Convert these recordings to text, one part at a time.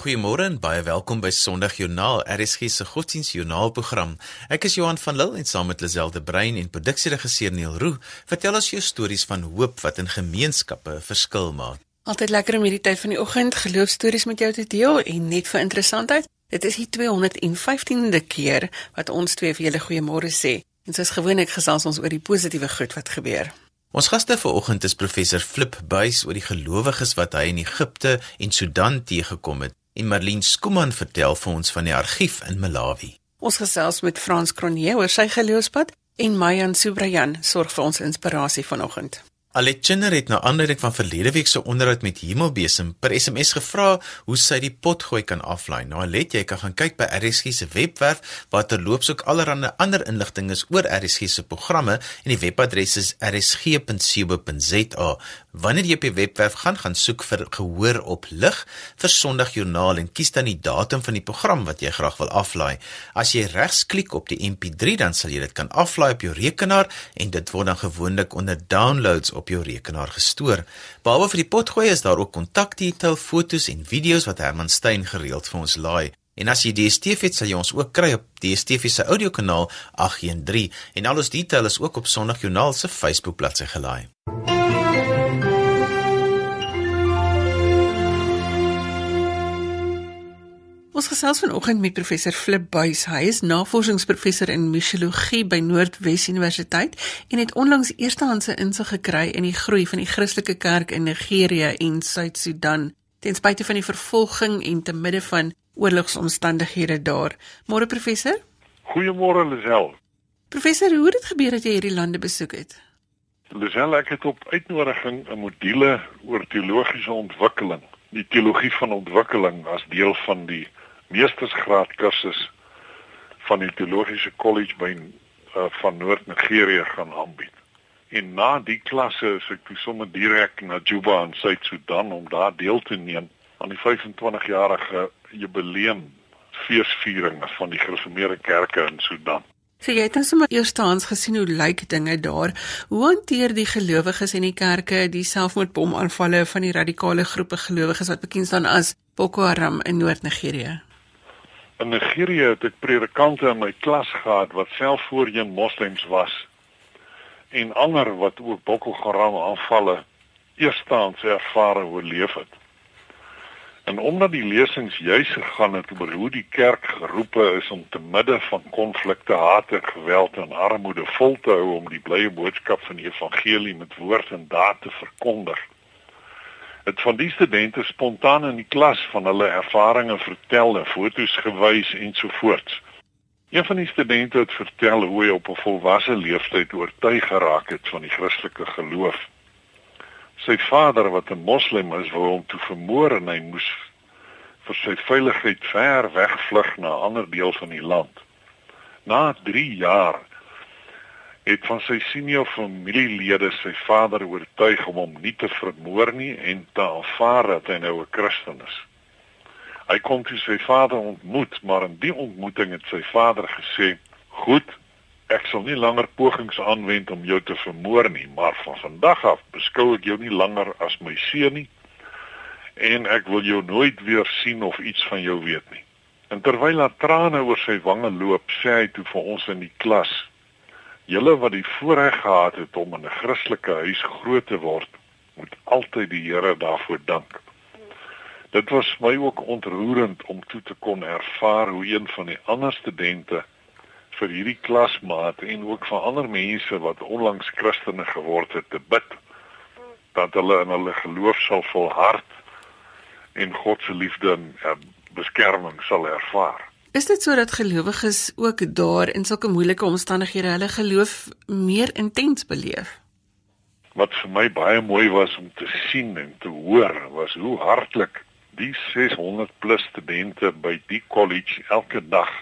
Goeiemôre en baie welkom by Sondag Joernaal, RSG se godsdienstjoernaalprogram. Ek is Johan van Lille en saam met Liselde Brein en produksieregisseur Neil Roo, vertel ons jou stories van hoop wat in gemeenskappe 'n verskil maak. Altyd lekker om hierdie tyd van die oggend geloofstories met jou te deel en net vir interessantheid. Dit is die 215de keer wat ons twee vir julle goeiemôre sê. En soos gewoonlik gesels ons oor die positiewe goed wat gebeur. Ons gaste vanoggend is professor Flip Buys oor die gelowiges wat hy in Egipte en Sudan teëgekom het en Marlene Skuman vertel vir ons van die argief in Malawi. Ons gesels met Frans Kronje oor sy geloofspad en Mayan Subrayan sorg vir ons inspirasie vanoggend. Alet Chinner het na aanleiding van verlede week se onderhoud met Hemelbesem per SMS gevra hoe sy die potgooi kan aflaai. Nou Alet, jy kan gaan kyk by RSG se webwerf waar terloops ook allerlei ander inligting is oor RSG se programme en die webadres is rsg.co.za. Wanneer jy op die webwerf gaan, gaan soek vir gehoor op lig vir Sondagjoernaal en kies dan die datum van die program wat jy graag wil aflaai. As jy regsklik op die MP3 dan sal jy dit kan aflaai op jou rekenaar en dit word dan gewoonlik onder downloads op jou rekenaar gestoor. Behalwe vir die potgooi is daar ook kontakdetail, fotos en video's wat Herman Stein gereeld vir ons laai. En as jy DStv het, sal jy ons ook kry op DStv se audiokanaal 813 en al ons detail is ook op Sondagjoernaal se Facebook bladsy gelaai. Ons gesels vanoggend met professor Flip Buys. Hy is navorsingsprofessor in misiologie by Noordwes Universiteit en het onlangs eerstehandse insig gekry in die groei van die Christelike kerk in Nigerië en Suud-Sudan ten spyte van die vervolging en te midde van oorlogsomstandighede daar. Môre professor? Goeiemôre Lisel. Professor, hoe het dit gebeur dat jy hierdie lande besoek het? Lisel, ek het op uitnodiging 'n module oor teologiese ontwikkeling, die teologie van ontwikkeling as deel van die meestersgraad kursus van die teologiese kollege by uh, van Noord-Nigerië gaan aanbied. En na die klasse is ek toe sommer direk na Juba in Suid-Sudan om daar deel te neem aan die 25-jarige jubileum feesviering van die gereformeerde kerke in Sudan. So jy het dan sommer eerstehands gesien hoe lyk dinge daar? Hoe hanteer die gelowiges en die kerke die selfmoordbomaanvalle van die radikale groepe gelowiges wat bekend staan as Boko Haram in Noord-Nigerië? In Nigerië het ek predikante in my klas gehad wat self voorheen moslems was en ander wat ook Boko Haram aanvalle eerstaans ervare oorleef het. En omdat die lesings juis gegaan het oor hoe die kerk geroepe is om te midde van konflikte, haat en geweld en armoede vol te hou om die blye boodskap van die evangelie met woord en daad te verkondig het van die studente spontaan in die klas van hulle ervarings vertel en foto's gewys ensovoorts. Een van die studente het vertel hoe hy op 'n volwasse leeftyd oortuig geraak het van die Christelike geloof. Sy vader wat 'n moslim is, wou hom toe vermoor en hy moes vir sy veiligheid ver wegvlug na 'n ander deel van die land. Na 3 jaar het van sy senior familielede sy vader oortuig om hom nie te vermoor nie en te aanvaar dat hy nou 'n Christen is. Hy kon toe sy vader ontmoet, maar in die ontmoeting het sy vader gesê: "Goed, ek sal nie langer pogings aanwend om jou te vermoor nie, maar van vandag af beskou ek jou nie langer as my seun nie en ek wil jou nooit weer sien of iets van jou weet nie." En terwyl daar trane oor sy wange loop, sê hy toe vir ons in die klas: Julle wat die voorreg gehad het om in 'n Christelike huis groot te word, moet altyd die Here daarvoor dank. Dit was my ook ontroerend om toe te kon ervaar hoe een van die ander studente vir hierdie klasmaat en ook vir ander mense wat onlangs Christene geword het te bid dat hulle in hulle geloof sal volhard en God se liefde en beskerming sal ervaar. Is dit sodat gelowiges ook daar in sulke moeilike omstandighede hulle geloof meer intens beleef? Wat vir my baie mooi was om te sien en te hoor was hoe hartlik die 600 plus studente by die college elke dag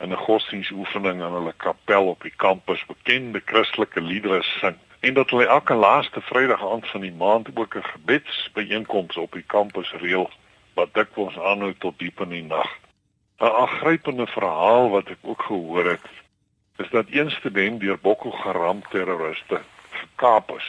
in 'n godsdienstoefening in hulle kapel op die kampus bekende Christelike liedere sing en dat hulle elke laaste Vrydag aand van die maand ook 'n gebedsbyeenkoms op die kampus reël wat dikwels aanhou tot diep in die nag. 'n aangrypende verhaal wat ek ook gehoor het is dat een student deur Boko Haram terroriste gekaap is.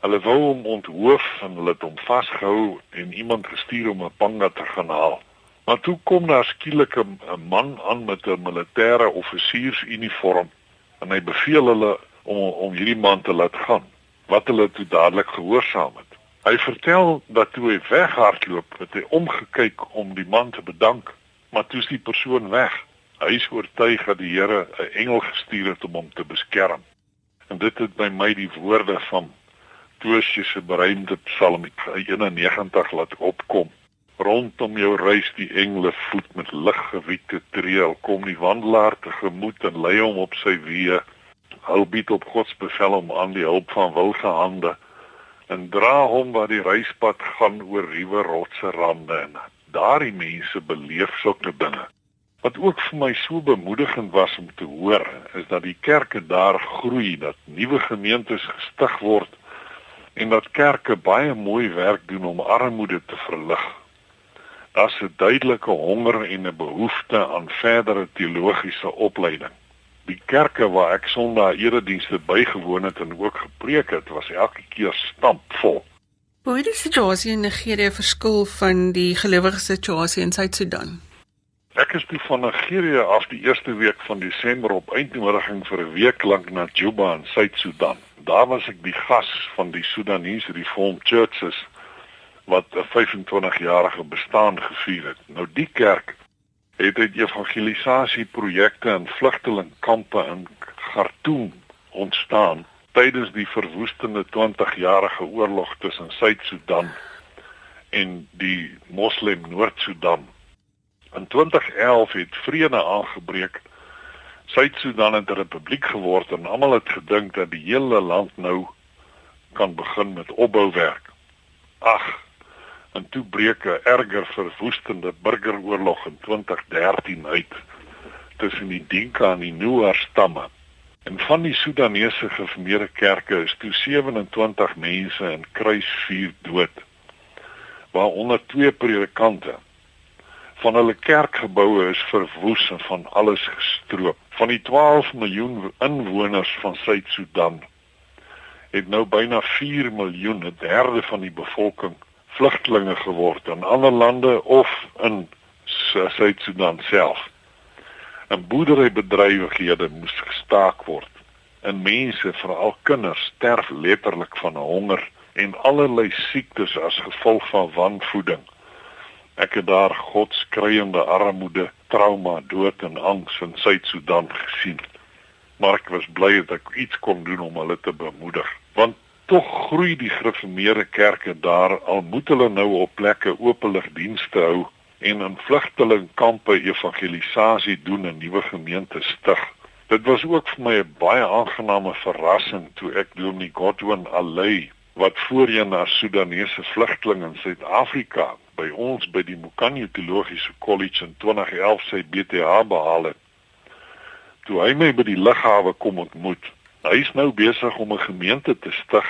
Hulle wou hom onthoof en hulle het hom vasgehou en iemand gestuur om 'n panga te gaan haal. Maar toe kom daar skielik 'n man aan met 'n militêre offisiersuniform en hy beveel hulle om om hierdie man te laat gaan. Wat hulle toe dadelik gehoorsaam het. Hy vertel dat toe hy weghardloop, het hy omgekyk om die man te bedank, maar toe is die persoon weg. Hy is oortuig dat die Here 'n engel gestuur het om hom te beskerm. En dit het by my die woorde van Toosius se beroemde Psalm 91 laat opkom. Rondom jou reis die engele voet met liggewiekte treel, kom die wandelaar tegemoet en lei hom op sy weë. Hou bied op God se bevel om aan die hulp van wilde hande en dra hom waar die reispad gaan oor ruwe rotse rande en daardie mense beleef sulke dinge. Wat ook vir my so bemoedigend was om te hoor, is dat die kerke daar groei, dat nuwe gemeentes gestig word en dat kerke baie mooi werk doen om armoede te verlig. Daar's 'n duidelike honger en 'n behoefte aan verdere teologiese opleiding. Die kerke waar ek Sondag eredienste bygewoon het en ook gepreek het, was elke keer stampvol. Hoe die situasie in Nigerië verskil van die gelowige situasie in Suid-Sudan? Ek is toe van Nigerië af die eerste week van Desember op eindnodiging vir 'n week lank na Juba in Suid-Sudan. Daar was ek die gas van die Sudanese Reformed Churches wat 'n 25-jarige bestaan gevier het. Nou die kerk het uit evangelisasieprojekte in vlugtelingkampe in Khartoum ontstaan tydens die verwoestende 20-jarige oorlog tussen Suid-Sudan en die Moslem Noord-Sudan. In 2011 het vrede aangebreek. Suid-Sudan het 'n republiek geword en almal het gedink dat die hele land nou kan begin met opbouwerk. Ag, en toe breek 'n erger verwoestende burgeroorlog in 2013 uit tussen die Dinka en die Nuer stamme. En van die Sudanese gereformeerde kerke is toe 27 mense in kruisvuur dood. Waaronder twee predikante van hulle kerkgeboue is verwoes en van alles gestroop. Van die 12 miljoen inwoners van Suid-Sudan het nou byna 4 miljoen, 'n derde van die bevolking, vlugtelinge geword in ander lande of in Suid-Sudan self. En boerderybedrywighede moes gestaak word. En mense, veral kinders, sterf letterlik van honger en allerlei siektes as gevolg van wanvoeding. Ek het daar God skreiende armoede, trauma, dood en angs in Suid-Sudan gesien. Maar ek was bly dat ek iets kon doen om hulle te bemoedig, want tog groei die gereformeerde kerke daar al moet hulle nou op plekke openlik dienste hou en in vlugtelingkampe evangelisasie doen en nuwe gemeentes stig. Dit was ook vir my 'n baie aangename verrassing toe ek Dominee Godwin Alley wat voorheen as Sudanese vlugteling in Suid-Afrika by ons by die Mukanyu Teologiese College in 2011 sy BTH behaal het. Toe hy my by die lughawe kom ontmoet, hy is nou besig om 'n gemeente te stig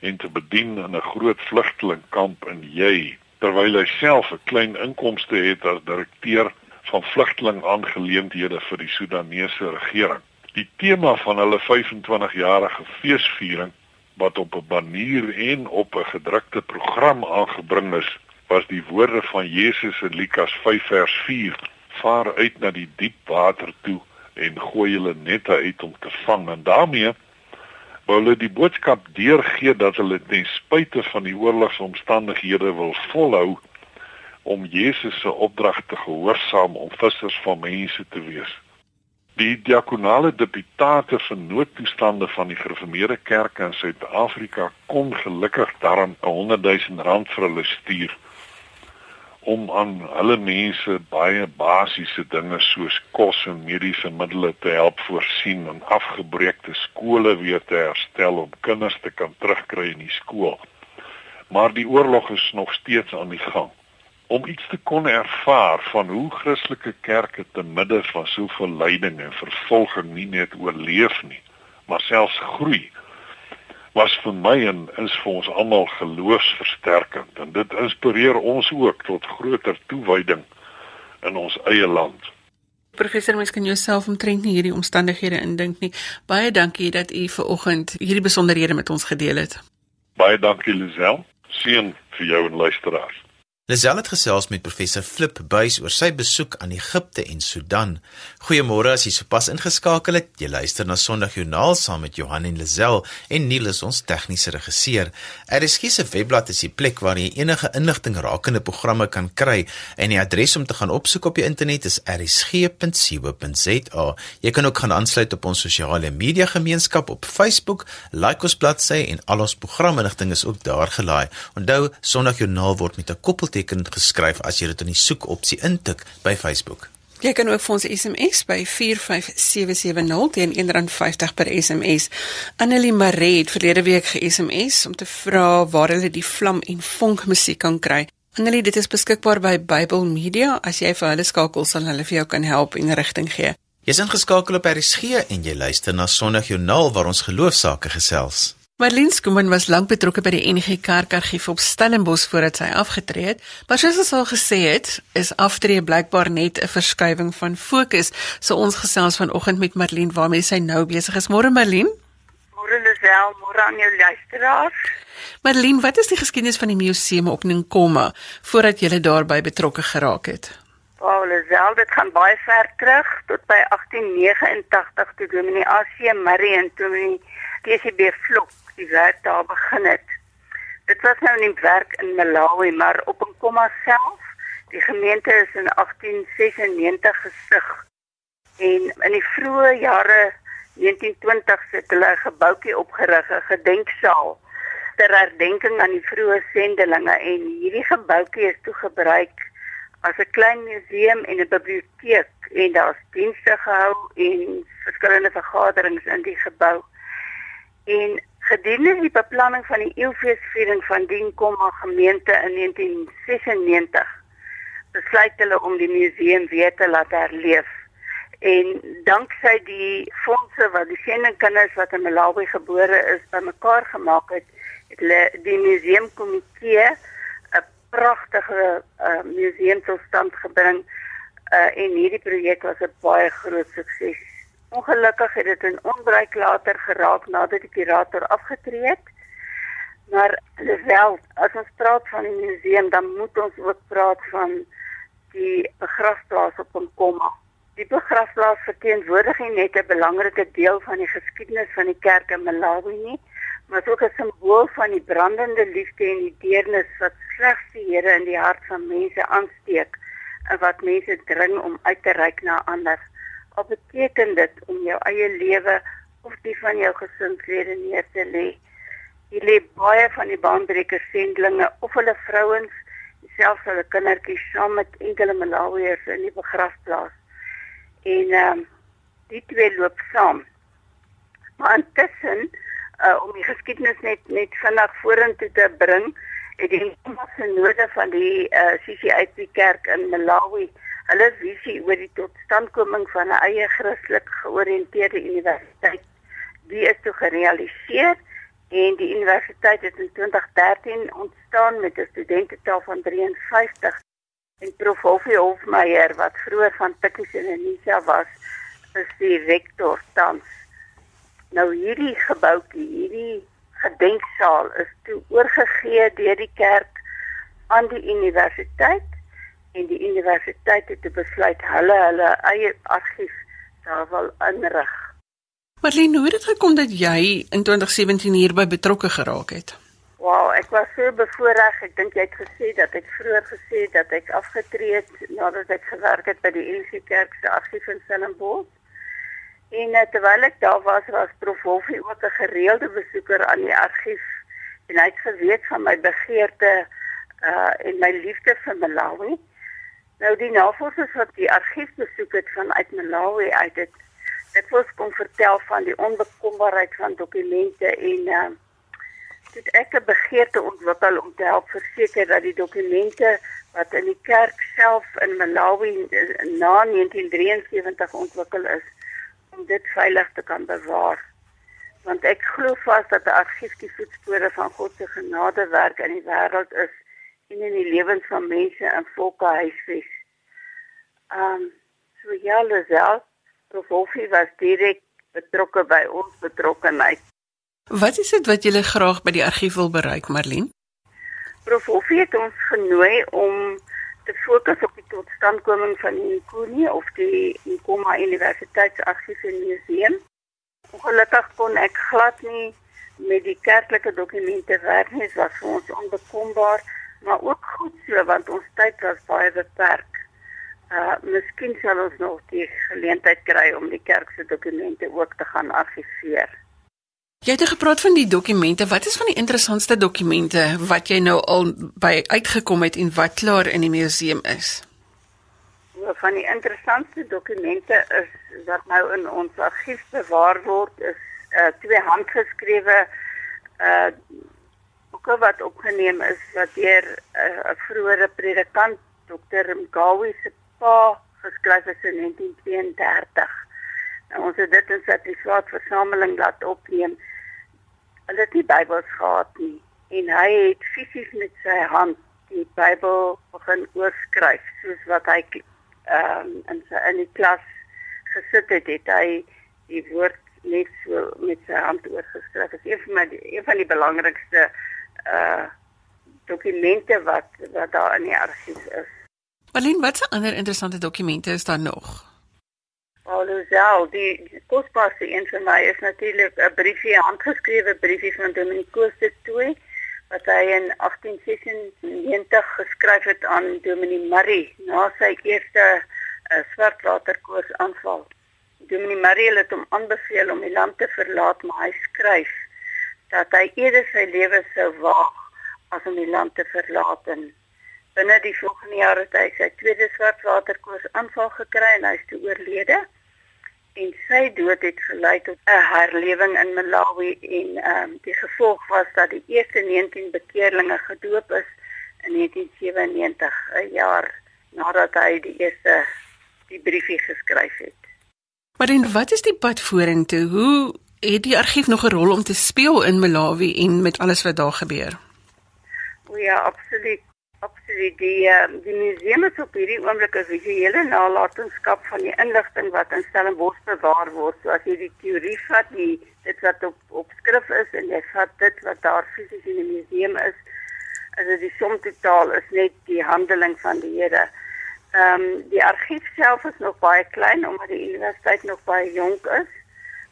en te bedien in 'n groot vlugtelingkamp in Jy, terwyl hy self 'n klein inkomste het as direkteur van vlugtelingaangeleenthede vir die Sudanese regering. Die tema van hulle 25-jarige feesviering wat op 'n banier en op 'n gedrukte program aangebring is, was die woorde van Jesus in Lukas 5 vers 4: Vaar uit na die diep water toe en gooi julle nette uit om te vang. En daarmee wou hulle die boodskap deurgee dat hulle ten spyte van die oorlogsomstandighede wil volhou om Jesus se opdrag te gehoorsaam om vissers van mense te wees. Die diakonale deputate vir noodtoestande van die gereformeerde kerke in Suid-Afrika kon gelukkig daarom 'n 100 000 rand vir hulle stuur om aan hulle mense baie basiese dinge soos kos en mediese middele te help voorsien en afgebreekte skole weer te herstel om kinders te kan terugkry in die skool. Maar die oorlog is nog steeds aan die gang. Om iets te kon ervaar van hoe Christelike kerke te midde van soveel lyding en vervolging nie net oorleef nie, maar selfs groei was vir my en is vir ons almal geloofsversterkend en dit inspireer ons ook tot groter toewyding in ons eie land. Professor, mens kan jouself omtrent nie hierdie omstandighede indink nie. Baie dankie dat u ver oggend hierdie besonderhede met ons gedeel het. Baie dankie Lisel. Seën vir jou en luisteraars. Lisel het gesels met professor Flip Buys oor sy besoek aan Egipte en Sudan. Goeiemôre as jy sopas ingeskakel het. Jy luister na Sondagjoernaal saam met Johan en Lisel en Neil is ons tegniese regisseur. RSG se webblad is die plek waar jy enige inligting rakende programme kan kry en die adres om te gaan opsoek op die internet is rsg.co.za. Jy kan ook gaan aansluit op ons sosiale media gemeenskap op Facebook, like ons bladsy en al ons programinligting is ook daar gelaai. Onthou, Sondagjoernaal word met 'n koppel teken geskryf as jy dit in die soek opsie intik by Facebook. Jy kan ook vir ons SMS by 45770 teen R1.50 per SMS. Annelie Maree het verlede week ge-SMS om te vra waar hulle die vlam en vonk musiek kan kry. Annelie, dit is beskikbaar by Bible Media. As jy vir hulle skakel, sal hulle vir jou kan help en rigting gee. Jy's ingeskakel op RSG en jy luister na Sondagjoernaal waar ons geloofsaake gesels. Marlene Skuman was lank betrokke by die NG Kerkargief op Stellenbosch voordat sy afgetree het. Maar soos ons al gesê het, is aftree blykbaar net 'n verskywing van fokus. So ons gesels vanoggend met Marlene waarmee sy nou besig is. Môre Marlene? Môre Lisel, môre aan jou luisteraars. Marlene, wat is die geskiedenis van die museum op Nkoma voordat jy daarbey betrokke geraak het? Wel, Lisel, dit gaan baie ver terug tot by 1889 toe Dominee AC Murray en Dominee TCB Vlok die werk daar begin het. Dit was nou nie werk in Malawi maar op 'n komma self. Die gemeente is in 1896 gestig. En in die vroeë jare 1920 het hulle 'n gebouetjie opgerig, 'n gedenksaal ter herdenking aan die vroeë sendelinge en hierdie gebouetjie is toe gebruik as 'n klein museum en 'n biblioteek en daar's dienste gehou en verskillende vergaderings in die gebou. En Gedurende die beplanning van die eeufeesviering van Dienkomma gemeente in 1996 besluit hulle om die museum weer te laat herleef. En danksy die fondse wat die sendingkinders wat in Malawi gebore is bymekaar gemaak het, het hulle die museumkomitee 'n pragtige uh, museum tot stand gebring uh, en hierdie projek was 'n baie groot sukses. Ongelukkig het dit in onbruik later geraak nadat die kurator afgetree het. Maar wel, as ons praat van die museum, dan moet ons ook praat van die begrafplaas op Nkoma. Die begrafplaas verteenwoordig nie net 'n belangrike deel van die geskiedenis van die kerk in Malawi nie, maar ook 'n simbool van die brandende liefde en die deernis wat slegs die Here in die hart van mense aansteek en wat mense dring om uit te reik na ander. Wat beteken dit om jou eie lewe of die van jou gesinslede neer te lê? Jy lê baie van die baanbrekers sendlinge of hulle vrouens, selfs hulle kindertjies saam met enkele Malawiërs in die begrafplaas. En ehm um, die twee loop saam. Maar intussen uh, om die geskiedenis net net vinnig vorentoe te bring, het die synode van die uh, CCIP kerk in Malawi hulle visie oor die totstandkoming van 'n eie Christelik georiënteerde universiteit. Die is toe gerealiseer en die universiteit het in 2013 ontstaan met 'n studentetal van 53 en prof. Hofie Hofmeyer wat vroeër van Tikkies en Anisa was is die rektor tans. Nou hierdie gebouetjie hierdie gedenksaal is toe oorgegee deur die kerk aan die universiteit en die universiteit het besluit hulle hulle eie argief daar wil inrig. Marlene, hoe het dit gekom dat jy in 2017 hierby betrokke geraak het? Wow, ek was so bevoorreg. Ek dink jy het gesê dat ek vroeër gesê dat ek afgetree het nadat ek gewerk het by die NG Kerk se argief in Stellenbosch. En uh, terwyl ek daar was, was Prof Wolfie ook 'n gereelde besoeker aan die argief en hy het geweet van my begeerte uh en my liefde vir Malawi. Nou die navorsers wat die argief besoek het vanuit Malawi uit dit dit was kom vertel van die onbekombaarheid van dokumente en uh dit ek 'n begeerte ontwikkel om te help verseker dat die dokumente wat in die kerk self in Malawi na 1973 ontwikkel is om dit veilig te kan bewaar. Want ek glo vas dat 'n argief die voetspore van God se genadewerk in die wêreld is en in die lewens van mense in volke huisves. Ehm um, so ja, Lisel, Profofie was direk betrokke by ons betrokkeheid. Wat is dit wat jy graag by die argief wil bereik, Marlene? Prof Hoffie het ons genooi om te fokus op die totstandkoming van die Nkuni of die Nkoma Universiteitsargief en Museum. Ongelukkig kon ek glad nie met die kerklike dokumente werk nie, was vir ons onbekombaar, maar ook goed so want ons tyd was baie beperk. Uh miskien sal ons nog die geleentheid kry om die kerk se dokumente ook te gaan argiveer. Jy het gepraat van die dokumente. Wat is van die interessantste dokumente wat jy nou al by uitgekom het en wat klaar in die museum is? Van die interessantste dokumente is wat nou in ons argief bewaar word is uh twee handgeskrewe uh boeke wat opgeneem is wat deur 'n uh, vroeëre predikant Dr. Mgawi se pa geskryf is in 1932. Nou ons het dit in sy privaat versameling laat opneem. Hulle het die Bybels gehad nie en hy het fisies met sy hand die Bybel begin oorskryf soos wat hy ehm um, in sy in die klas gesit het, het hy die woord net so met sy hand oorgeskryf. Dit is een van my een van die belangrikste uh dokumente wat wat daar in die argief is. Marlene, watse ander interessante dokumente is daar nog? Alhoewel die kosbaarste een vir my is natuurlik 'n briefie, handgeskrewe briefie van Dominikus de Toey wat hy in 1896 geskryf het aan Dominee Murray na sy eerste uh, swartwaterkoors aanval. Dominee Murray het hom aanbeveel om die land te verlaat, maar hy skryf dat hy eerder sy lewe sou waag as om die land te verlaat en binne die volgende jaar het hy sy tweede swartwaterkoors aanval gekry en hy is toe oorlede. En sy dood het gelei tot 'n herlewing in Malawi en ehm um, die gevolg was dat die eerste 19 bekeerlinge gedoop is in 1997, 'n jaar nadat hy die eerste die briefie geskryf het. Maar en wat is die pad vorentoe? Hoe het die argief nog 'n rol om te speel in Malawi en met alles wat daar gebeur? O ja, absoluut. Absoluut. Die uh, die museum het op hierdie oomblik 'n visuele nalatenskap van die inligting wat in Stellenbosch bewaar word. So as jy die teorie vat, die dit wat op op skrif is en jy vat dit wat daar fisies in die museum is, as dit die som totaal is net die handeling van die Here. Ehm um, die argief self is nog baie klein omdat die universiteit nog baie jonk is,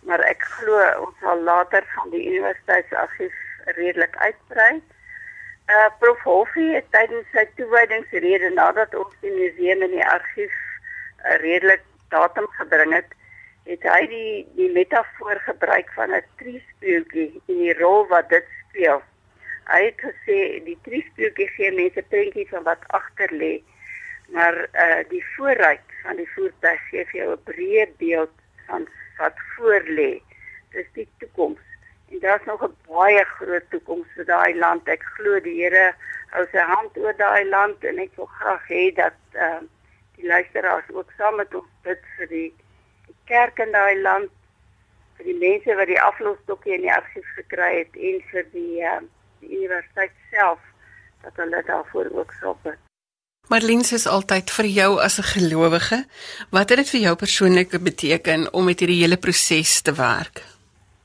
maar ek glo ons sal later van die universiteitsargief redelik uitbrei. Uh Prof Hoffie het tydens sy toewydingsrede nadat ons die museum en die argief uh, redelik datum gebring het, het hy die die metafoor gebruik van 'n triespeeltjie en die rol wat dit speel. Hy het gesê die triespeeltjie gee mense 'n prentjie van wat agter lê, maar uh die vooruit van die voertuig gee vir jou 'n breë beeld van wat voor lê. Dis die toekoms En daar's nog 'n baie groot toekoms vir daai land. Ek glo die Here hou sy hand oor daai land en ek wil graag hê dat uh, die luisteraars ook saam met ons bid vir die, die kerk in daai land, vir die mense wat die aflosstokkie in die argief gekry het en vir die uh, die universiteit self dat hulle daarvoor ook sal bid. Marlene sê altyd vir jou as 'n gelowige, wat het dit vir jou persoonlik beteken om met hierdie hele proses te werk?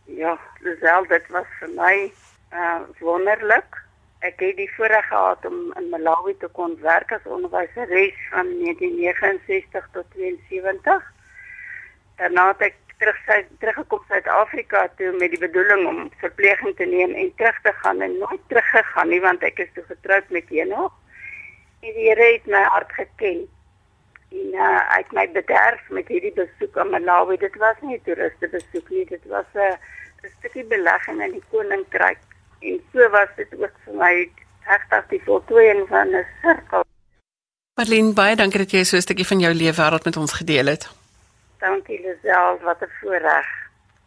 Ja, Lisel, dit was vir my uh wonderlik. Ek het die voorreg gehad om in Malawi te kon werk as onderwyseres van 1969 tot 72. Daarna het ek terug sy teruggekom Suid-Afrika toe met die bedoeling om verpleging te neem en terug te gaan en nooit teruggegaan nie want ek is toe getroud met Eno. Die Here het my hart geken. En uh, ek my bederf met hierdie besoek aan Malawi. Dit was nie 'n toeriste besoek nie, dit was 'n uh, stukkie belegging in die koninkryk en so was dit ook vir my regtig die voltooiing van 'n sirkel. Marlene, baie dankie dat jy so 'n stukkie van jou lewe wêreld met ons gedeel het. Dankie Lisel, wat 'n voorreg.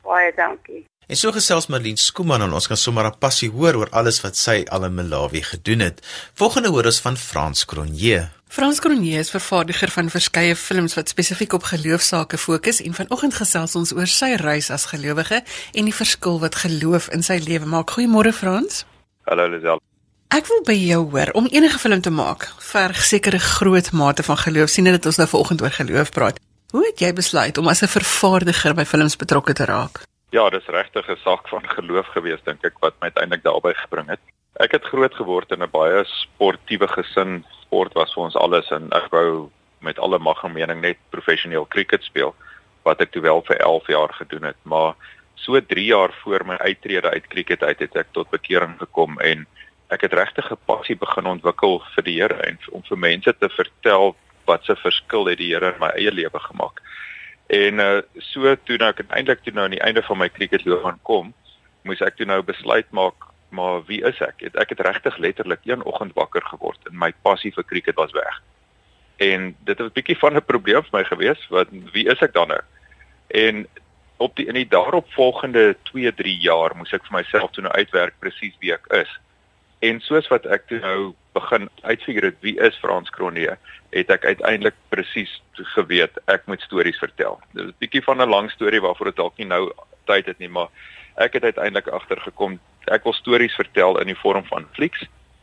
Baie dankie. En so gesels Marlene Skooman en ons gaan sommer 'n passie hoor oor alles wat sy al in Malawi gedoen het. Volgende hoor ons van Frans Cronje. Frans Cronje is vervaardiger van verskeie films wat spesifiek op geloofsaake fokus en vanoggend gesels ons oor sy reis as gelowige en die verskil wat geloof in sy lewe maak. Goeiemôre Frans. Hallo Lisel. Ek wil by jou hoor om enige film te maak. Verg sekere groot mate van geloof sien dit ons nou vanoggend oor geloof praat. Hoe het jy besluit om as 'n vervaardiger by films betrokke te raak? Ja, dis regtig 'n saak van geloof gewees dink ek wat my uiteindelik daarby gebring het. ek het groot geword in 'n baie sportiewe gesin. Sport was vir ons alles en ek wou met alle mag en mening net professioneel cricket speel wat ek toe wel vir 11 jaar gedoen het, maar so 3 jaar voor my uittrede uit cricket uit het ek tot bekering gekom en ek het regtig 'n passie begin ontwikkel vir die Here en om vir mense te vertel wat se verskil het die Here in my eie lewe gemaak. En uh so toe nou ek eintlik toe nou aan die einde van my cricketloopbaan kom, moes ek toe nou besluit maak maar wie is ek? Het, ek het regtig letterlik een oggend wakker geword en my passie vir cricket was weg. En dit het 'n bietjie van 'n probleem vir my gewees, want wie is ek dan nou? En op die in die daaropvolgende 2, 3 jaar moes ek vir myself toe nou uitwerk presies wie ek is. En soos wat ek toe nou begin uitfigure het wie is Frans Kronee, het ek uiteindelik presies geweet ek moet stories vertel. Dit is 'n bietjie van 'n lang storie waarvoor dit dalk nie nou tyd het nie, maar ek het uiteindelik agtergekom ek wil stories vertel in die vorm van flieks.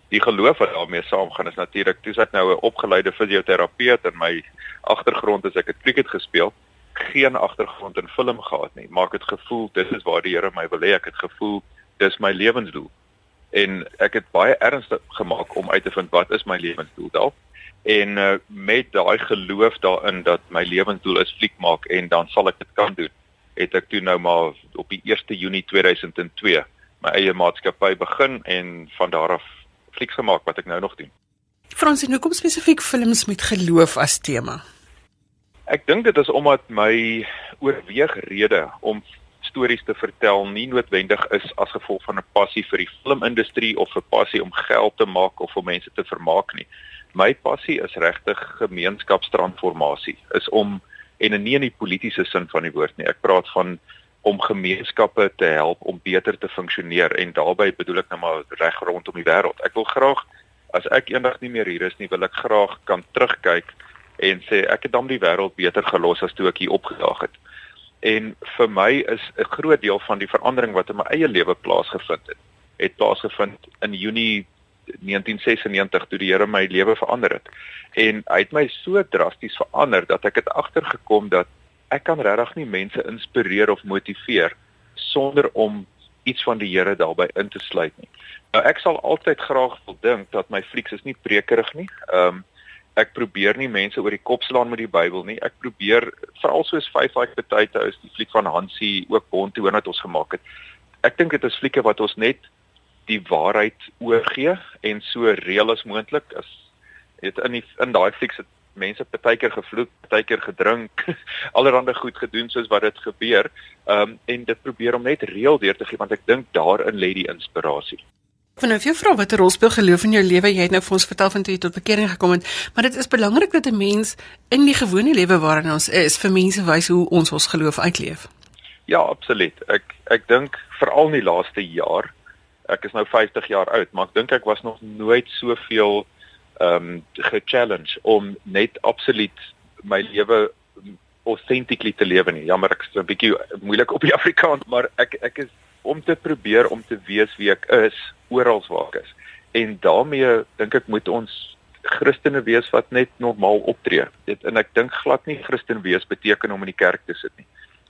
Die geloof wat daarmee saamgaan is natuurlik, toe ek nou 'n opgeleide fisioterapeut in my agtergrond is ek het cricket gespeel, geen agtergrond in film gehad nie, maar ek het gevoel dis is waar die Here my wil hê, ek het gevoel dis my lewensdoel en ek het baie ernstig gemaak om uit te vind wat is my lewensdoel dalk en uh, met daai geloof daarin dat my lewensdoel is fliek maak en dan sal ek dit kan doen het ek toe nou maar op die 1 Junie 2002 my eie maatskappy begin en van daar af flieks gemaak wat ek nou nog doen. Frans, hoe kom spesifiek films met geloof as tema? Ek dink dit is omdat my oorweegrede om stories te vertel nie noodwendig is as gevolg van 'n passie vir die filmindustrie of 'n passie om geld te maak of om mense te vermaak nie. My passie is regtig gemeenskapstransformasie, is om en nie in die politieke sin van die woord nie. Ek praat van om gemeenskappe te help om beter te funksioneer en daarbey bedoel ek nou maar reg rondom die wêreld. Ek wil graag as ek eendag nie meer hier is nie, wil ek graag kan terugkyk en sê ek het dan die wêreld beter gelos as toe ek hier opgedaag het. En vir my is 'n groot deel van die verandering wat in my eie lewe plaasgevind het, het plaasgevind in Junie 1996 toe die Here my lewe verander het. En hy het my so drasties verander dat ek het agtergekom dat ek kan regtig nie mense inspireer of motiveer sonder om iets van die Here daarbey in te sluit nie. Nou ek sal altyd graag wil dink dat my flieks is nie prekerig nie. Ehm um, ek probeer nie mense oor die kop slaan met die Bybel nie. Ek probeer veral soos Five Like Potato is die fliek van Hansie ook Bonte wat ons gemaak het. Ek dink dit is flieke wat ons net die waarheid oorgee en so reël as moontlik as dit in die, in daai flieks het mense partykeer gevloek, partykeer gedrink, allerlei goed gedoen soos wat dit gebeur. Ehm um, en dit probeer om net reël deur te gee want ek dink daarin lê die inspirasie. Van nou, jou vrou wat 'n rol speel geloof in jou lewe, jy het nou vir ons vertel van toe jy tot bekering gekom het, maar dit is belangrik dat 'n mens in die gewone lewe waarin ons is, vir mense wys hoe ons ons geloof uitleef. Ja, absoluut. Ek ek dink veral in die laaste jaar, ek is nou 50 jaar oud, maar ek dink ek was nog nooit soveel ehm um, ge-challenge om net absoluut my lewe authentically te lewe nie. Jammer, ek is 'n bietjie moeilik op die Afrikaans, maar ek ek is om te probeer om te wees wie ek is oral waar ek is. En daarmee dink ek moet ons Christene wees wat net normaal optree. Dit en ek dink glad nie Christen wees beteken om in die kerk te sit nie.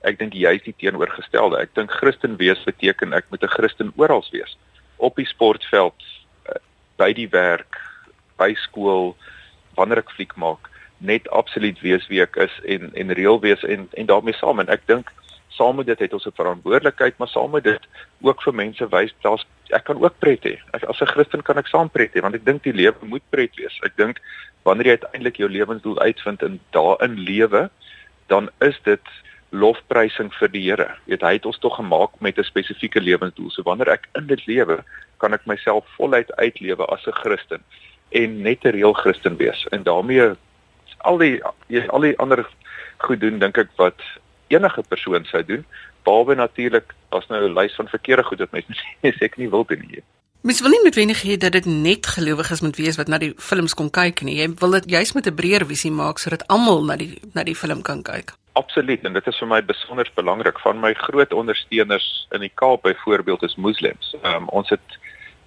Ek dink jy is die teenoorgestelde. Ek dink Christen wees beteken ek moet 'n Christen oral wees. Op die sportveld, eh, by die werk, by skool, wanneer ek fliek maak, net absoluut wees wie ek is en en reël wees en en daarmee saam en ek dink saam met dit het ons 'n verantwoordelikheid, maar saam met dit ook vir mense wys dat ek kan ook pret hê. As 'n Christen kan ek saam pret hê want ek dink die lewe moet pret wees. Ek dink wanneer jy uiteindelik jou lewensdoel uitvind en daarin lewe, dan is dit lofprysing vir die Here. Weet hy het ons tog gemaak met 'n spesifieke lewensdoel. So wanneer ek in dit lewe, kan ek myself voluit uitlewe as 'n Christen en net 'n reël Christen wees. En daarmee al die al die ander goed doen dink ek wat enige persoon sou doen behalwe natuurlik as nou 'n lys van verkeerde goed wat mense sê ek nie wil doen nie. Mens wil nie noodwendig hê dat dit net gelowiges moet wees wat na die films kom kyk nie. Jy wil dit juist met 'n breër visie maak sodat almal na die na die film kan kyk. Absoluut en dit is vir my besonder belangrik van my groot ondersteuners in die Kaap byvoorbeeld is moslems. Um, ons het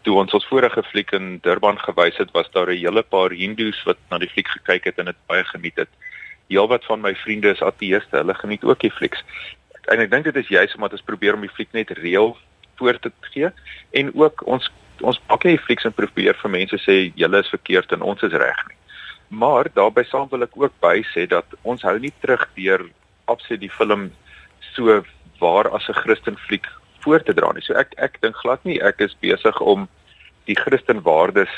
toe ons ons vorige fliek in Durban gewys het, was daar 'n hele paar hindoes wat na die fliek gekyk het en dit baie geniet het heelwat van my vriende is ateëste. Hulle geniet ook die flieks. En ek dink dit is juist omdat ons probeer om die fliek net reël voor te gee en ook ons ons maak nie flieks en probeer vir mense sê julle is verkeerd en ons is reg nie. Maar daarbey saam wil ek ook by sê dat ons hou nie terug deur absoluut die film so waar as 'n Christen fliek voor te dra nie. So ek ek dink glad nie ek is besig om die Christen waardes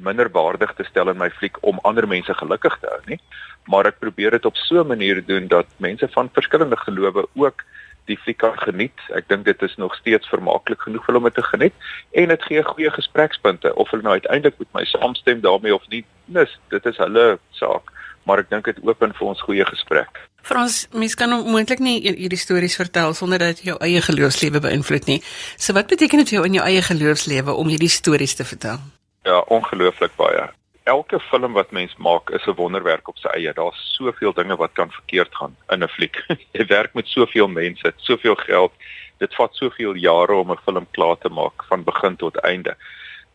minder waardig te stel in my fliek om ander mense gelukkig te hou nie, maar ek probeer dit op so 'n manier doen dat mense van verskillende gelowe ook die fliek kan geniet. Ek dink dit is nog steeds vermaaklik genoeg vir hulle om te geniet en dit gee goeie gesprekspunte of hulle nou uiteindelik met my saamstem daarmee of nie. Nis, dit is hulle saak, maar ek dink dit open vir ons goeie gesprek. Frans, mens kan moontlik nie hierdie stories vertel sonder dat jou eie geloofslewe beïnvloed nie. So wat beteken dit vir jou in jou eie geloofslewe om hierdie stories te vertel? Ja, ongelooflik baie elke film wat mens maak is 'n wonderwerk op sy eie. Daar's soveel dinge wat kan verkeerd gaan in 'n fliek. jy werk met soveel mense, soveel geld. Dit vat soveel jare om 'n film klaar te maak van begin tot einde.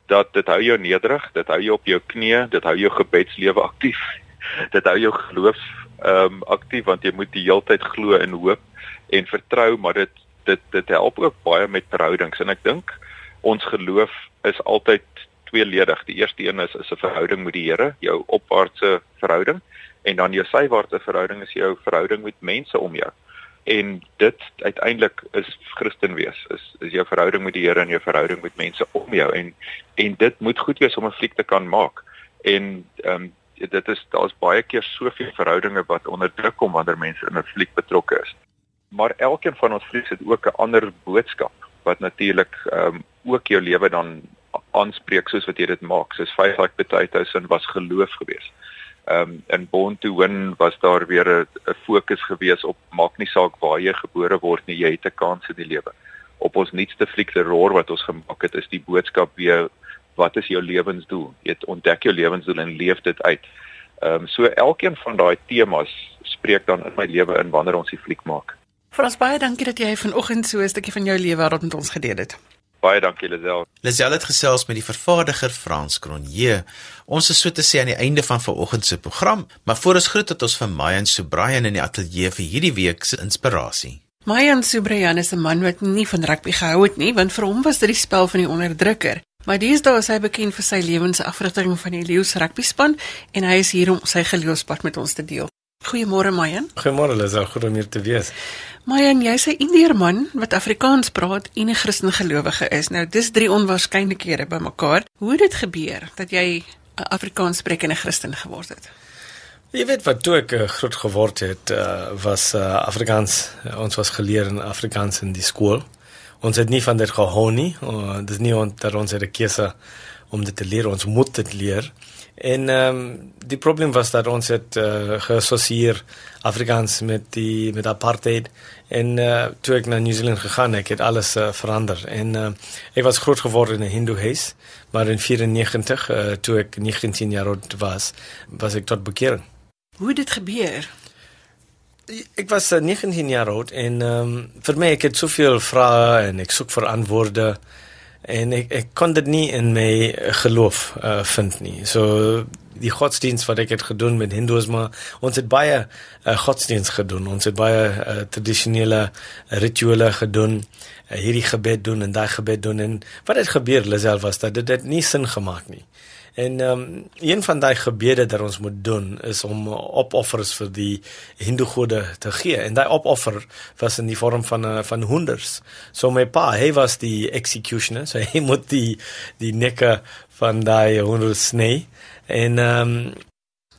Dat dit hou jou nederig, dit hou jou op jou knieë, dit hou jou gebedslewe aktief. dit hou jou geloof ehm um, aktief want jy moet die heeltyd glo en hoop en vertrou, maar dit dit dit help ook baie met verhoudings en ek dink ons geloof is altyd tweeledig. Die eerste een is is 'n verhouding met die Here, jou opwaartse verhouding en dan jou sywaartse verhouding is jou verhouding met mense om jou. En dit uiteindelik is Christen wees, is is jou verhouding met die Here en jou verhouding met mense om jou en en dit moet goed wees om 'n fliek te kan maak. En ehm um, dit is daar's baie keer soveel verhoudinge wat onder druk kom wanneer mense in 'n fliek betrokke is. Maar elkeen van ons flieks het ook 'n ander boodskap wat natuurlik ehm um, ook jou lewe dan aanspreek soos wat jy dit maak. Soos Five Like Potatoes en was geloof geweest. Ehm um, in Born to Win was daar weer 'n fokus geweest op maak nie saak waar jy gebore word nie, jy het 'n kans in die lewe. Op ons nuutste fliek The Roar wat ons gemaak het, is die boodskap weer wat is jou lewensdoel? Jy ontdek jou lewensdoel en leef dit uit. Ehm um, so elkeen van daai temas spreek dan in my lewe in wanneer ons die fliek maak. Frans baie dankie dat jy vanoggend so 'n stukkie van jou lewe wêreld met ons gedeel het. Baie dankie Lisel. Lisel het gesels met die vervaardiger Frans Cronje. Ons is so te sê aan die einde van vanoggend se program, maar voor ons groet het ons vir Mayan Subrayan in die ateljee vir hierdie week se inspirasie. Mayan Subrayan is 'n man wat nie van rugby gehou het nie, want vir hom was dit die spel van die onderdrukker. Maar deesdae is hy bekend vir sy lewensafrigting van die Lions rugby span en hy is hier om sy geloofspad met ons te deel. Goeiemôre Mayan. Goeiemôre Lisel, goed om hier te wees. Mayan, jy's 'n Indeerman wat Afrikaans praat en 'n Christen gelowige is. Nou, dis drie onwaarskynlikhede bymekaar. Hoe het dit gebeur dat jy 'n Afrikaans sprekende Christen geword het? Jy weet wat toe ek uh, groot geword het, uh, was uh, Afrikaans. Uh, ons was geleer in Afrikaans in die skool. Ons het nie van dit gehou nie. Uh, dis nie ons dat ons het 'n keuse om dit te leer. Ons moet dit leer. En ehm um, die probleem was dat ons het uh, geassosieer Afrikaans met die met apartheid en uh, toe ek na New Zealand gegaan ek het alles uh, verander en uh, ek was groot geword in 'n Hindu huis maar in 94 uh, toe ek 19 jaar oud was was ek tot bekering. Hoe het dit gebeur? Ek was uh, 19 jaar oud en ehm um, vir my ek het soveel vrae en ek soek vir antwoorde en ek ek kon dit nie in my geloof uh, vind nie. So die godsdienst wat ek het gedoen met hindoeïsme, ons het baie uh, godsdienst gedoen. Ons het baie uh, tradisionele rituele gedoen. Uh, hierdie gebed doen en daai gebed doen en wat het gebeur Lisel was dat dit het nie sin gemaak nie. En ehm um, een van daai gebede wat ons moet doen is om opoffers vir die hindoe gode te gee. En daai opoffer was in die vorm van uh, van honders. So my pa, hy was die executioner, so hy moet die die nekke van daai honderd sny. En ehm um,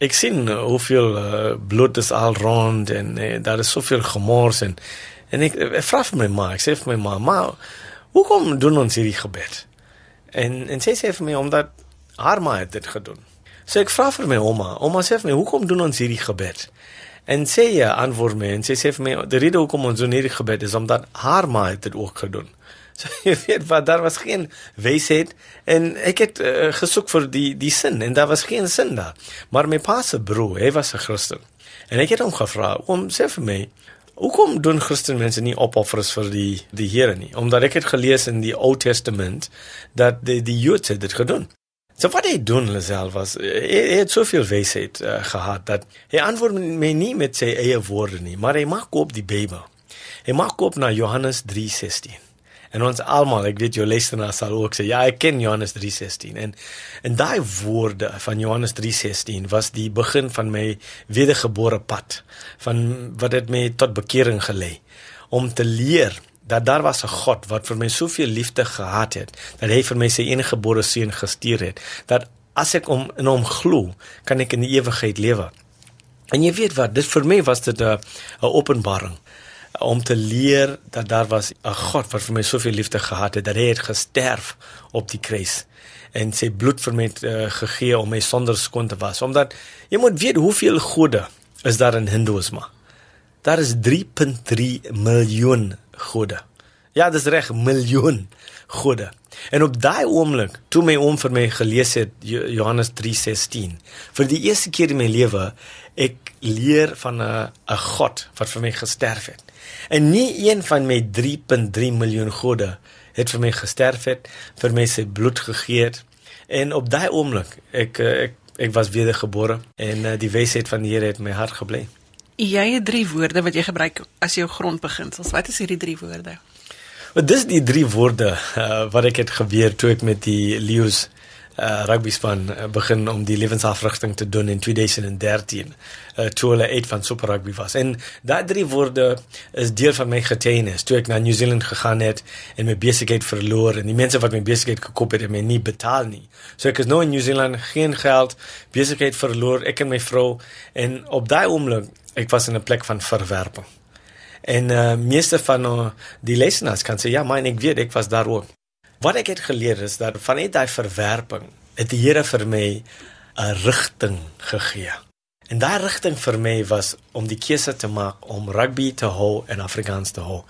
ek sien hoeveel uh, bloed is al rond en uh, daar is soveel gemors en en ek, ek vra vir my ma, ek sê vir my ma, ma, hoekom doen ons hierdie gebed? En en sy sê vir my omdat haar ma het dit gedoen. So ek vra vir my ouma, ouma sê vir my, "Hoekom doen ons hierdie gebed?" En sê jy antwoord my en sê sê vir my, "Die rede hoekom ons doen hierdie gebed is omdat haar ma het dit ook gedoen." So jy weet wat daar was geen wysheid en ek het uh, gesoek vir die die sin en daar was geen sin daar. Maar my pa se broer, hy was 'n Christen. En ek het hom gevra, "Om sê vir my, hoekom doen Christen mense nie opoffers vir die die Here nie?" Omdat ek het gelees in die Ou Testament dat die die Jode dit gedoen. So wat hy doen Lisel was hy, hy het soveel wysheid uh, gehad dat hy antwoord my nie met sy eie woorde nie, maar hy maak op die Bybel. Hy maak op na Johannes 3:16. En ons almal, ek weet jou luisteraars sal ook sê, ja, ek ken Johannes 3:16 en en daai woorde van Johannes 3:16 was die begin van my wedergebore pad van wat dit my tot bekering gelei om te leer dat daar was 'n God wat vir my soveel liefde gehad het dat hy vir my sy enige gebore seun gestuur het dat as ek om in hom glo kan ek in die ewigheid lewe. En jy weet wat, dit vir my was dit 'n 'n openbaring om te leer dat daar was 'n God wat vir my soveel liefde gehad het dat hy het gesterf op die kruis en sy bloed vir my uh, gegee om my sonder skoon te was omdat jy moet weet hoeveel gode is daar in hindoeïsme daar is 3.3 miljoen gode ja dis reg miljoen gode en op daai oomblik toe my oom vir my gelees het Johannes 3:16 vir die eerste keer in my lewe ek leer van 'n 'n God wat vir my gesterf het En nie een van my 3.3 miljoen gode het vir my gesterf het, vir my sy bloed gegee het. En op daai oomblik, ek ek ek was wedergebore en uh, die wysheid van die Here het my hart gebly. Jy het drie woorde wat jy gebruik as jou grondbeginsels. Wat is hierdie drie woorde? Wat dis die drie woorde uh, wat ek het gebeur toe ek met die Lions uh, rugby span uh, begin om die lewensafrigting te doen in 2013 uh, toe hulle uit van super rugby was. En daai drie woorde is deel van my getuienis. Toe ek na New Zealand gegaan het en my besigheid verloor en die mense wat my besigheid gekoop het het my nie betaal nie. So ek is nou in New Zealand geen geld besigheid verloor ek en my vrou. En op daai oomblik ek was in 'n plek van verwerping. En uh, meeste van uh, die lesenaars kan sê ja maar ek weet ek was daar ook Wat ek het geleer is dat vanuit daai verwerping het die Here vir my 'n rigting gegee. En daai rigting vir my was om die keuse te maak om rugby te hou en Afrikaans te hou.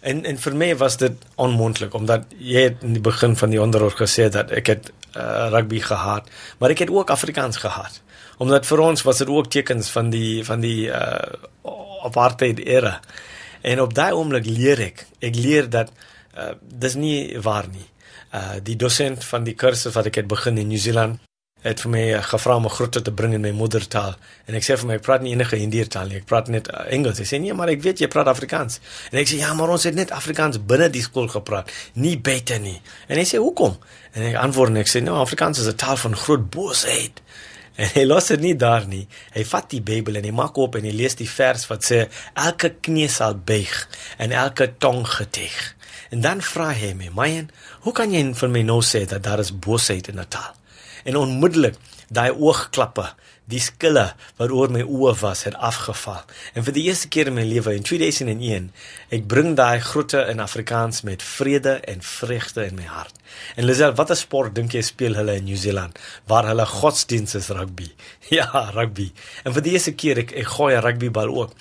En en vir my was dit onmoontlik omdat jy het in die begin van die onderhoud gesê dat ek het uh, rugby gehad, maar ek het ook Afrikaans gehad. Omdat vir ons was dit ook tekens van die van die uh, apartheid era. En op daai oomblik leer ek, ek leer dat uh, dis nie waar nie. Uh die dosent van die kursus wat ek het begin in New Zealand het vir my uh, gevra om 'n groete te bring in my moedertaal en ek sê vir my ek praat nie enige Indiër taal nie ek praat net uh, Engels. Hy sê nee maar ek weet jy praat Afrikaans. En ek sê ja maar ons het net Afrikaans binne die skool gepraat, nie buite nie. En hy sê hoekom? En ek antwoord en ek sê nou Afrikaans is 'n taal van groot boosheid. En hy los dit nie daar nie. Hy vat die Bybel en hy maak op en hy lees die vers wat sê elke knie sal buig en elke tong getuig. En dan vra hy my, "Mayen, hoe kan jy vir my nou sê dat daar is boosheid in 'n taal?" En onmiddellik daai oogklappe, die skille wat oor my oë was, het afgeval. En vir die eerste keer in my lewe in 2001, ek bring daai groete in Afrikaans met vrede en vreugde in my hart. En Lisel, watter sport dink jy speel hulle in New Zealand waar hulle godsdiens is rugby? Ja, rugby. En vir die eerste keer ek ek gooi 'n rugbybal ook.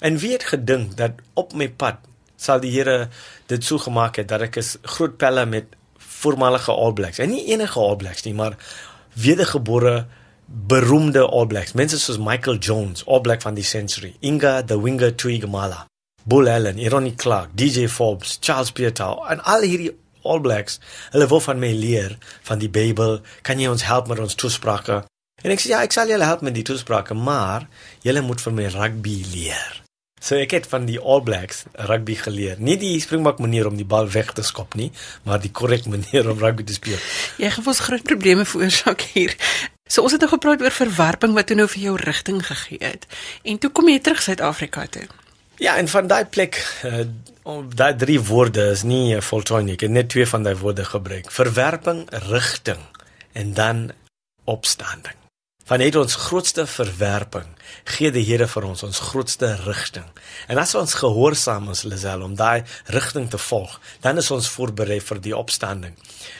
En wie het gedink dat op my pad sal die Here dit so gemaak het dat ek is groot pelle met voormalige All Blacks. En nie enige All Blacks nie, maar wedergebore beroemde All Blacks. Mense soos Michael Jones, All Black van die century, Inga the Winger Tuigamala, Bull Allen, Ronnie Clark, DJ Forbes, Charles Pietau en al hierdie All Blacks. Hulle wil van my leer van die Bybel. Kan jy ons help met ons toesprake? En ek sê ja, ek sal julle help met die toesprake, maar julle moet vir my rugby leer. So ek het van die All Blacks rugby geleer. Nie die springbok manier om die bal weg te skop nie, maar die korrekte manier om rugby te speel. Jy het ons groot probleme veroorsaak hier. So ons het nou gepraat oor verwerping wat toe nou vir jou rigting gegee het. En toe kom jy terug Suid-Afrika toe. Ja, en van daai plek uh, daai drie woorde is nie uh, voltooi nie. Ek het net twee van daai woorde gebruik. Verwerping, rigting en dan opstanding. Van het ons grootste verwerping gee die Here vir ons ons grootste rigting. En as ons gehoorsaam is, Lisel, om daai rigting te volg, dan is ons voorberei vir die opstanding.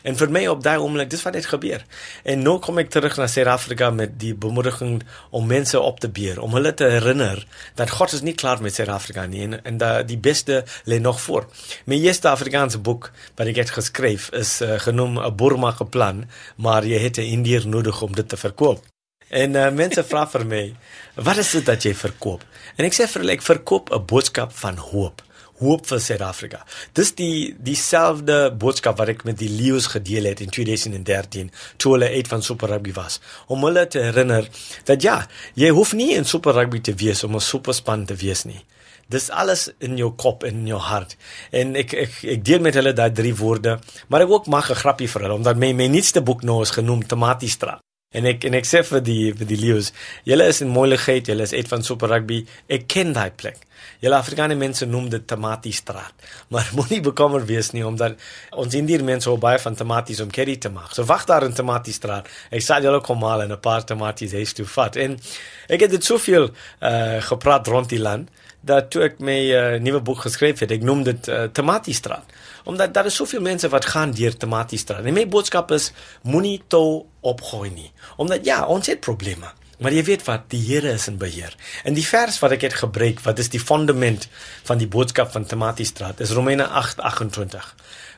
En vir my op daai oomblik, dis wat het gebeur. En nou kom ek terug na Suid-Afrika met die bemoediging om mense op te beer, om hulle te herinner dat God is nie klaar met Suid-Afrika nie en en dat die beste lê nog voor. My eerste Afrikaanse boek wat ek het geskryf is uh, genoem 'n Burma geplan, maar jy het 'n Indiër nodig om dit te verkoop. En uh, mense vra vir my, "Wat is dit dat jy verkoop?" En ek sê vir hulle, "Ek verkoop 'n boodskap van hoop." Hoop vir Suid-Afrika. Dis die dieselfde boodskap wat ek met die Leeu's gedeel het in 2013 toe hulle uit van Super Rugby was. Om hulle te herinner dat ja, jy hoef nie in Super Rugby te wees om 'n superspan te wees nie. Dis alles in jou kop en in jou hart. En ek ek ek deel met hulle daai drie woorde, maar ek ook mag 'n grappie vir hulle omdat my my nuutste boek nou is genoem Tomatiestraat. En ek en ek sê vir die vir die leeu's, julle is in moeilikheid, julle is uit van Super Rugby. Ek ken daai plek. Julle Afrikaanse mense noem dit Tomatiestraat. Maar moenie bekommer wees nie omdat ons Indiër mense hou baie van tomaties om curry te maak. So wag daar in Tomatiestraat. Ek sal julle kom haal en 'n paar tomaties hê toe vat. En ek het dit soveel uh gepraat rond die land dat toe ek my uh, nuwe boek geskryf het, ek noem dit uh, Tomatiestraat. Omdat daar is soveel mense wat gaan deur Tomatiestraat. En my boodskap is moenie toe opgooi nie. Omdat ja, ons het probleme. Maar jy weet wat, die Here is in beheer. En die vers wat ek het gebruik, wat is die fundament van die boodskap van Tomatiestraat, is Romeine 8:28.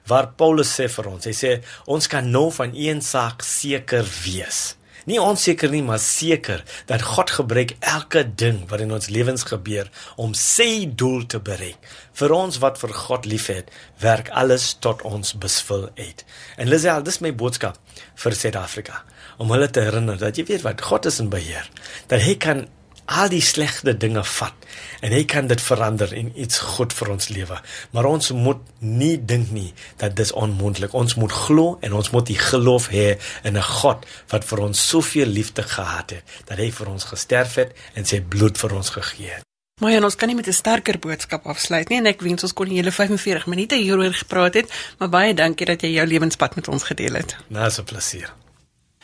Waar Paulus sê vir ons, hy sê ons kan nou van een saak seker wees. Nie onseker nie, maar seker dat God gebruik elke ding wat in ons lewens gebeur om sy doel te bereik. Vir ons wat vir God liefhet, werk alles tot ons besvul uit. En Lisel, dis my boodskap vir Suid-Afrika om hulle te herinner dat jy weet wat God is in beheer. Dat hy kan al die slegte dinge vat en hy kan dit verander in iets goed vir ons lewe. Maar ons moet nie dink nie dat dis onmoontlik. Ons moet glo en ons moet die geloof hê in 'n God wat vir ons soveel liefde gehad het dat hy vir ons gesterf het en sy bloed vir ons gegee het. Maar ja, ons kan nie met 'n sterker boodskap afsluit nie en ek wens ons kon die hele 45 minute hieroor gepraat het, maar baie dankie dat jy jou lewenspad met ons gedeel het. Nou, so 'n plesier.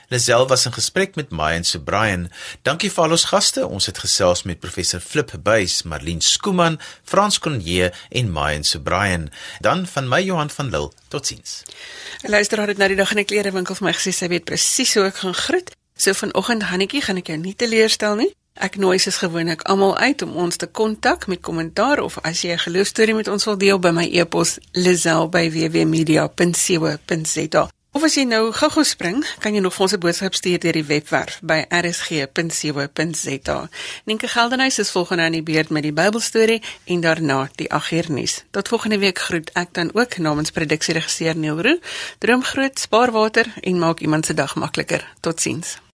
Lazel was in gesprek met Maya en Sobrian. Dankie vir al ons gaste. Ons het gesels met professor Flip Buys, Marlene Skooman, Frans Cronje en Maya en Sobrian. Dan van my Johan van Lille. Totsiens. Luisteraar het nou die dag in 'n klerewinkel vir my gesê sy weet presies hoe ek gaan groet. So vanoggend Hannetjie gaan ek jou nie teleurstel nie. Ek nooi soos gewoonlik almal uit om ons te kontak met kommentaar of as jy 'n geloostorie met ons wil deel by my e-pos lazel@wwmedia.co.za. Of as jy nou gou-gou spring, kan jy nog vir ons 'n boodskap stuur deur die webwerf by rsg.co.za. Nienke Geldenhuys is volgende aan die beurt met die Bybelstorie en daarna die agternuus. Tot volgende week groet ek dan ook namens produksieregisseur Neil Roo. Droom groot, spaar water en maak iemand se dag makliker. Totsiens.